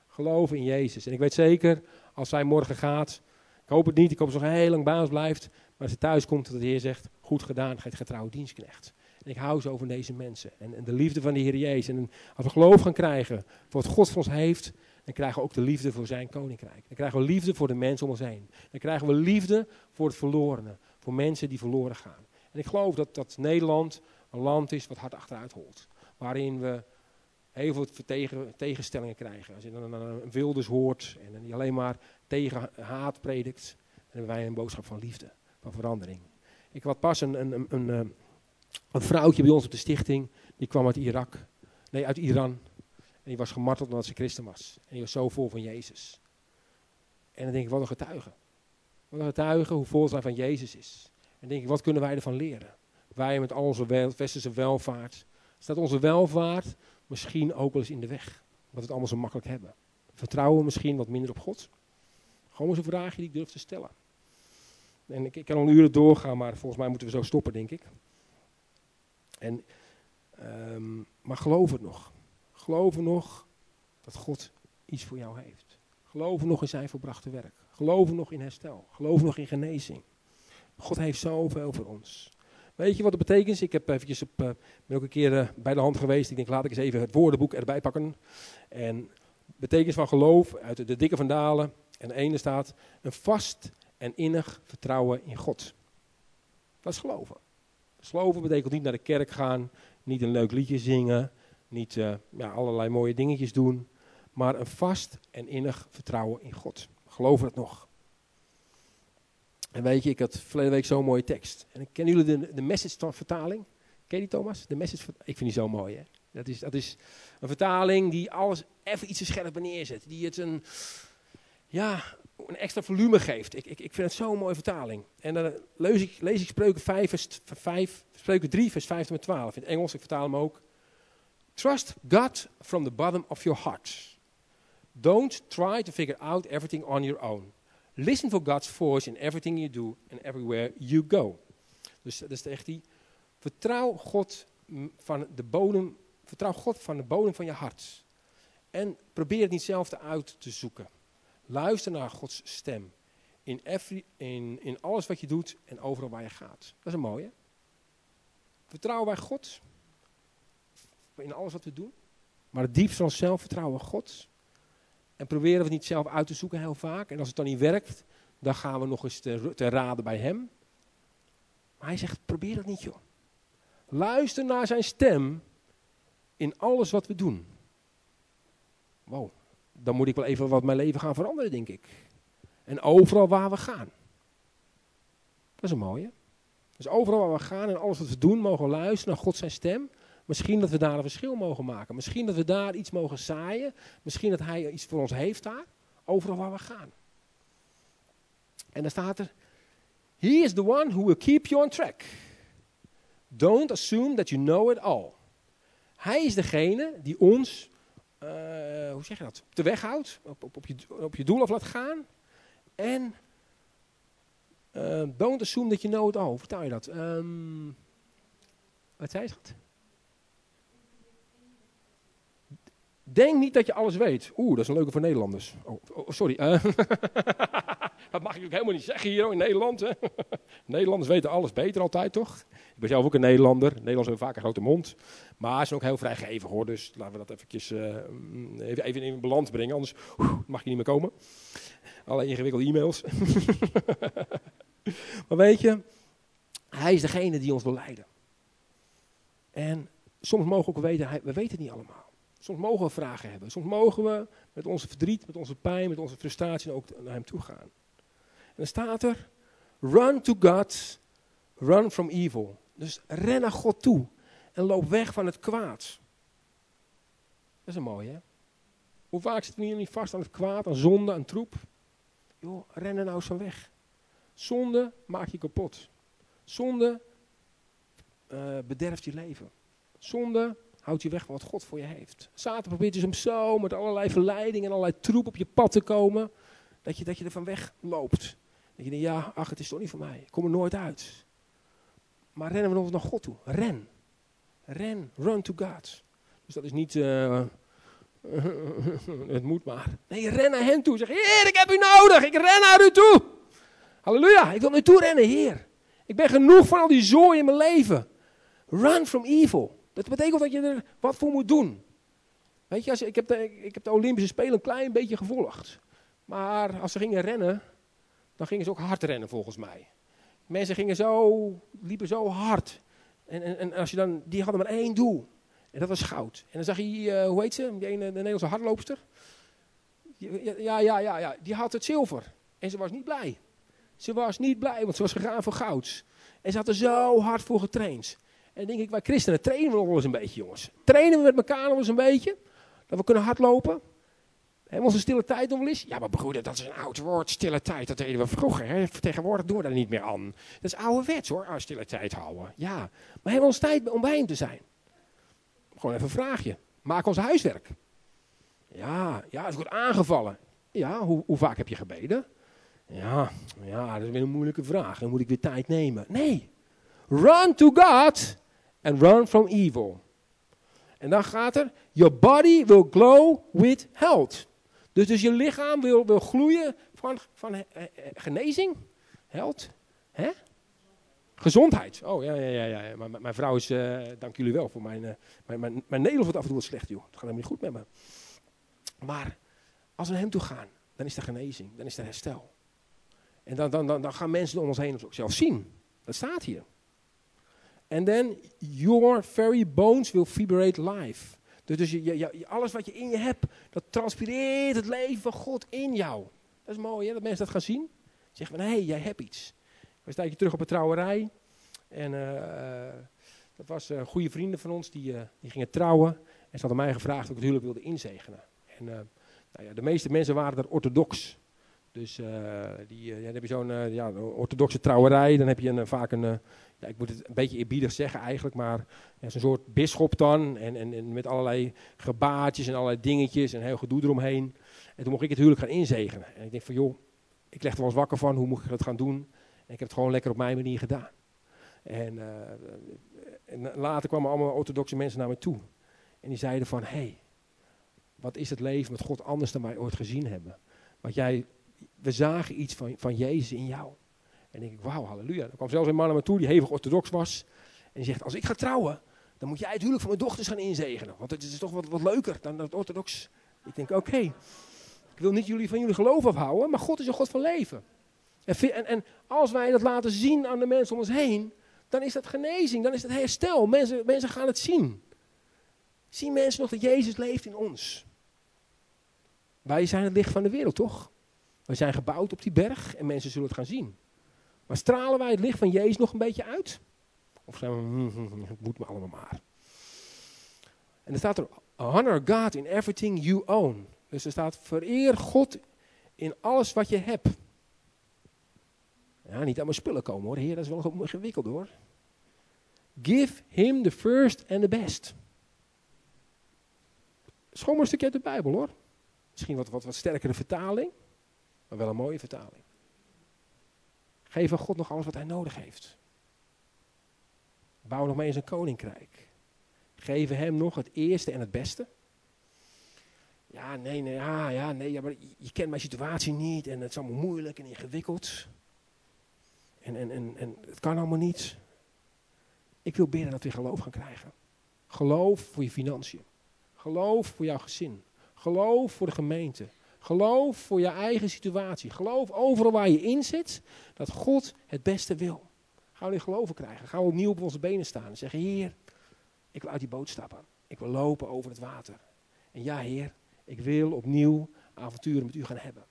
Geloven in Jezus. En ik weet zeker, als zij morgen gaat, ik hoop het niet, ik hoop dat ze nog heel lang ons blijft. Maar als ze thuis komt, dat de Heer zegt, goed gedaan, gij getrouwe dienstknecht. En ik hou zo van deze mensen. En, de liefde van de Heer Jezus. En als we geloof gaan krijgen voor wat God voor ons heeft, dan krijgen we ook de liefde voor zijn koninkrijk. Dan krijgen we liefde voor de mensen om ons heen. Dan krijgen we liefde voor het verlorene. Voor mensen die verloren gaan. En ik geloof dat, dat Nederland een land is wat hard achteruit holt. Waarin we heel veel tegen, tegenstellingen krijgen. Als je dan een Wilders hoort en die alleen maar tegen haat predikt, hebben wij een boodschap van liefde, van verandering. Ik had pas een, een, een, eh, een vrouwtje bij ons op de stichting, die kwam uit Irak, nee uit Iran. En die was gemarteld omdat ze christen was. En die was zo vol van Jezus. En dan denk ik, wat een getuige. Wat een getuige hoe vol zij van Jezus is. En dan denk ik, wat kunnen wij ervan leren? Wij met al onze westerse welvaart. Staat onze welvaart misschien ook wel eens in de weg. Omdat we het allemaal zo makkelijk hebben. Vertrouwen misschien wat minder op God. Gewoon eens een vraagje die ik durf te stellen. En ik, ik kan al uren doorgaan, maar volgens mij moeten we zo stoppen, denk ik. En, um, maar geloof het nog. Geloof nog dat God iets voor jou heeft. Geloof nog in zijn volbrachte werk. Geloof nog in herstel. Geloof nog in genezing. God heeft zoveel voor ons. Weet je wat het betekent? Ik heb eventjes op, uh, ben ook een keer uh, bij de hand geweest. Ik denk, laat ik eens even het woordenboek erbij pakken. En betekenis van geloof uit de, de dikke van Dalen. En de ene staat, een vast en innig vertrouwen in God. Dat is geloven. Geloven betekent niet naar de kerk gaan, niet een leuk liedje zingen, niet uh, ja, allerlei mooie dingetjes doen, maar een vast en innig vertrouwen in God. Geloven het nog. En weet je, ik had verleden week zo'n mooie tekst. En kennen jullie de, de message vertaling? Ken je die Thomas? De message, ik vind die zo mooi hè. Dat is, dat is een vertaling die alles even iets te scherp neerzet. Die het een, ja, een extra volume geeft. Ik, ik, ik vind het zo'n mooie vertaling. En dan lees ik, lees ik spreuken, 5, vers 5, spreuken 3, vers 5 tot 12. In het Engels, ik vertaal hem ook. Trust God from the bottom of your heart. Don't try to figure out everything on your own. Listen for God's voice in everything you do and everywhere you go. Dus dat is echt die. Vertrouw God van de bodem, vertrouw God van de bodem van je hart. En probeer het niet zelf uit te zoeken. Luister naar Gods stem. In, every, in, in alles wat je doet en overal waar je gaat. Dat is een mooie. Vertrouwen bij God. In alles wat we doen. Maar het diepst van onszelf vertrouwen God. En proberen we het niet zelf uit te zoeken heel vaak. En als het dan niet werkt, dan gaan we nog eens te, te raden bij hem. Maar hij zegt, probeer het niet joh. Luister naar zijn stem in alles wat we doen. Wow, dan moet ik wel even wat mijn leven gaan veranderen, denk ik. En overal waar we gaan. Dat is een mooie. Dus overal waar we gaan en alles wat we doen, mogen we luisteren naar God zijn stem. Misschien dat we daar een verschil mogen maken. Misschien dat we daar iets mogen zaaien. Misschien dat hij iets voor ons heeft daar. Overal waar we gaan. En dan staat er: He is the one who will keep you on track. Don't assume that you know it all. Hij is degene die ons, uh, hoe zeg je dat, de weg houdt, op, op, op, je, op je doel af laat gaan. En uh, don't assume that you know it all. Hoe vertaal je dat? Um, wat zei je dat? Denk niet dat je alles weet. Oeh, dat is een leuke voor Nederlanders. Oh, oh sorry. Uh, [LAUGHS] dat mag ik ook helemaal niet zeggen hier in Nederland. Hè? Nederlanders weten alles beter altijd, toch? Ik ben zelf ook een Nederlander. Nederlanders hebben vaak een grote mond. Maar ze zijn ook heel vrijgevig hoor. Dus laten we dat eventjes, uh, even, even in balans brengen. Anders mag je niet meer komen. Alle ingewikkelde e-mails. [LAUGHS] maar weet je, hij is degene die ons wil leiden. En soms mogen we ook weten, we weten het niet allemaal. Soms mogen we vragen hebben. Soms mogen we met onze verdriet, met onze pijn, met onze frustratie ook naar hem toe gaan. En dan staat er, run to God, run from evil. Dus ren naar God toe en loop weg van het kwaad. Dat is een mooie, hè? Hoe vaak zitten we hier niet vast aan het kwaad, aan zonde, aan troep? Joh, ren er nou van weg. Zonde maakt je kapot. Zonde uh, bederft je leven. Zonde houdt je weg van wat God voor je heeft. Satan probeert dus hem zo met allerlei verleidingen en allerlei troep op je pad te komen, dat je, dat je er van weg loopt. Dat je denkt, ja, ach, het is toch niet voor mij. Ik kom er nooit uit. Maar rennen we nog naar God toe. Ren. Ren. Run to God. Dus dat is niet, uh, [LAUGHS] het moet maar. Nee, ren naar hen toe. Zeg, Heer, ik heb u nodig. Ik ren naar u toe. Halleluja. Ik wil naar u toe rennen, Heer. Ik ben genoeg van al die zooi in mijn leven. Run from evil. Dat betekent dat je er wat voor moet doen. Weet je, als, ik, heb ik heb de Olympische Spelen een klein beetje gevolgd. Maar als ze gingen rennen, dan gingen ze ook hard rennen volgens mij. Mensen gingen zo, liepen zo hard. En, en, en als je dan, die hadden maar één doel. En dat was goud. En dan zag je, uh, hoe heet ze, die ene, de Nederlandse hardloopster. Ja, ja, ja, ja, die had het zilver. En ze was niet blij. Ze was niet blij, want ze was gegaan voor goud. En ze had er zo hard voor getraind. En denk ik, wij christenen trainen we nog wel eens een beetje, jongens. Trainen we met elkaar nog eens een beetje. Dat we kunnen hardlopen. Hebben we onze stille tijd nog wel eens? Ja, maar broeder, dat is een oud woord, stille tijd. Dat deden we vroeger. Hè? Tegenwoordig doen we daar niet meer aan. Dat is ouderwets hoor, als stille tijd houden. Ja, maar hebben we ons tijd om bij hem te zijn? Gewoon even een vraagje. Maak ons huiswerk. Ja, ja, is goed aangevallen. Ja, hoe, hoe vaak heb je gebeden? Ja, ja, dat is weer een moeilijke vraag. Dan moet ik weer tijd nemen. Nee. Run to God and run from evil. En dan gaat er, your body will glow with health. Dus, dus je lichaam wil, wil gloeien van, van eh, eh, genezing. Health. Hè? Gezondheid. Oh ja, ja, ja. ja. Mijn vrouw is, uh, dank jullie wel voor mijn, mijn, mijn, mijn Nederlands wordt af en toe slecht, joh. Het gaat helemaal niet goed met me. Maar als we naar hem toe gaan, dan is er genezing, dan is er herstel. En dan, dan, dan, dan gaan mensen om ons heen ook zelf zien. Dat staat hier. En dan, your very bones will vibrate life. Dus, dus alles wat je in je hebt, dat transpireert het leven van God in jou. Dat is mooi, hè, dat mensen dat gaan zien. Zeggen van, hé, hey, jij hebt iets. We staan je terug op een trouwerij. En uh, dat was uh, goede vrienden van ons, die, uh, die gingen trouwen. En ze hadden mij gevraagd of ik het huwelijk wilde inzegenen. En nou ja, de meeste mensen waren er orthodox. Dus die, dan heb je zo'n ja, orthodoxe trouwerij. Dan heb je een, vaak een, ik moet het een beetje eerbiedig zeggen eigenlijk, maar ja, zo'n soort bisschop dan. En, en, en, met allerlei gebaatjes en allerlei dingetjes en heel gedoe eromheen. En toen mocht ik het huwelijk gaan inzegenen. En ik denk van joh, ik leg er wel eens wakker van, hoe moet ik dat gaan doen? En ik heb het gewoon lekker op mijn manier gedaan. En, uh, en later kwamen allemaal orthodoxe mensen naar me toe. En die zeiden van, hé, hey, wat is het leven met God anders dan wij ooit gezien hebben? Want jij, we zagen iets van, van Jezus in jou. En denk ik, wauw, halleluja. Dan kwam zelfs een man naar me toe die hevig orthodox was. En die zegt, als ik ga trouwen, dan moet jij het huwelijk van mijn dochters gaan inzegenen. Want het is toch wat, wat leuker dan het orthodox. Ik denk, oké, ik wil niet jullie van jullie geloof afhouden, maar God is een God van leven. En, en, en, als wij dat laten zien aan de mensen om ons heen, dan is dat genezing, dan is dat herstel. Mensen, mensen gaan het zien. Zien mensen nog dat Jezus leeft in ons? Wij zijn het licht van de wereld, toch? Wij zijn gebouwd op die berg en mensen zullen het gaan zien. Maar stralen wij het licht van Jezus nog een beetje uit? Of zijn we, hm, hm, hm, het moet me allemaal maar. En er staat er, honor God in everything you own. Dus er staat, vereer God in alles wat je hebt. Ja, niet aan mijn spullen komen hoor, heer, dat is wel ingewikkeld hoor. Give him the first and the best. Schoon een stukje uit de Bijbel hoor. Misschien wat, wat, wat sterkere vertaling, maar wel een mooie vertaling. Geef aan God nog alles wat hij nodig heeft. Bouw nog mee een koninkrijk. Geven hem nog het eerste en het beste. Ja, nee, nee, ja, ja, nee, ja, maar je, kent mijn situatie niet en het is allemaal moeilijk en ingewikkeld. En, en, en, en het kan allemaal niet. Ik wil bidden dat we geloof gaan krijgen. Geloof voor je financiën. Geloof voor jouw gezin. Geloof voor de gemeente. Geloof voor je eigen situatie. Geloof overal waar je in zit dat God het beste wil. Gaan we in geloven krijgen. Gaan we opnieuw op onze benen staan en zeggen: Heer, ik wil uit die boot stappen. Ik wil lopen over het water. En ja, Heer, ik wil opnieuw avonturen met u gaan hebben.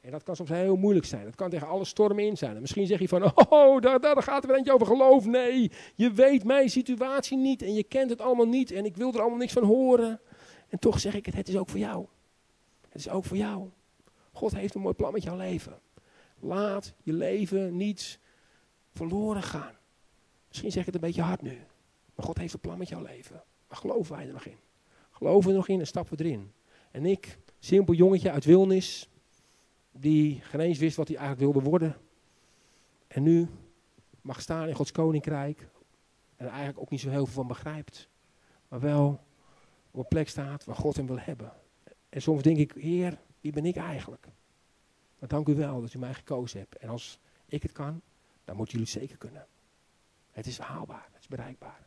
En dat kan soms heel moeilijk zijn. Dat kan tegen alle stormen in zijn. En misschien zeg je van, [LAUGHS] oh, daar, daar gaat er eentje over geloof. Nee, je weet mijn situatie niet en je kent het allemaal niet en ik wil er allemaal niks van horen. En toch zeg ik het, het is ook voor jou. Het is ook voor jou. God heeft een mooi plan met jouw leven. Laat je leven niet verloren gaan. Misschien zeg ik het een beetje hard nu. Maar God heeft een plan met jouw leven. Maar geloven wij er nog in? Geloven we er nog in en stappen we erin? En ik, simpel jongetje uit Wilnis, die geen eens wist wat hij eigenlijk wilde worden. En nu mag staan in Gods koninkrijk. En eigenlijk ook niet zo heel veel van begrijpt. Maar wel op een plek staat waar God hem wil hebben. En soms denk ik, Heer, wie ben ik eigenlijk? Maar dank u wel dat u mij gekozen hebt. En als ik het kan, dan moeten jullie het zeker kunnen. Het is haalbaar, het is bereikbaar.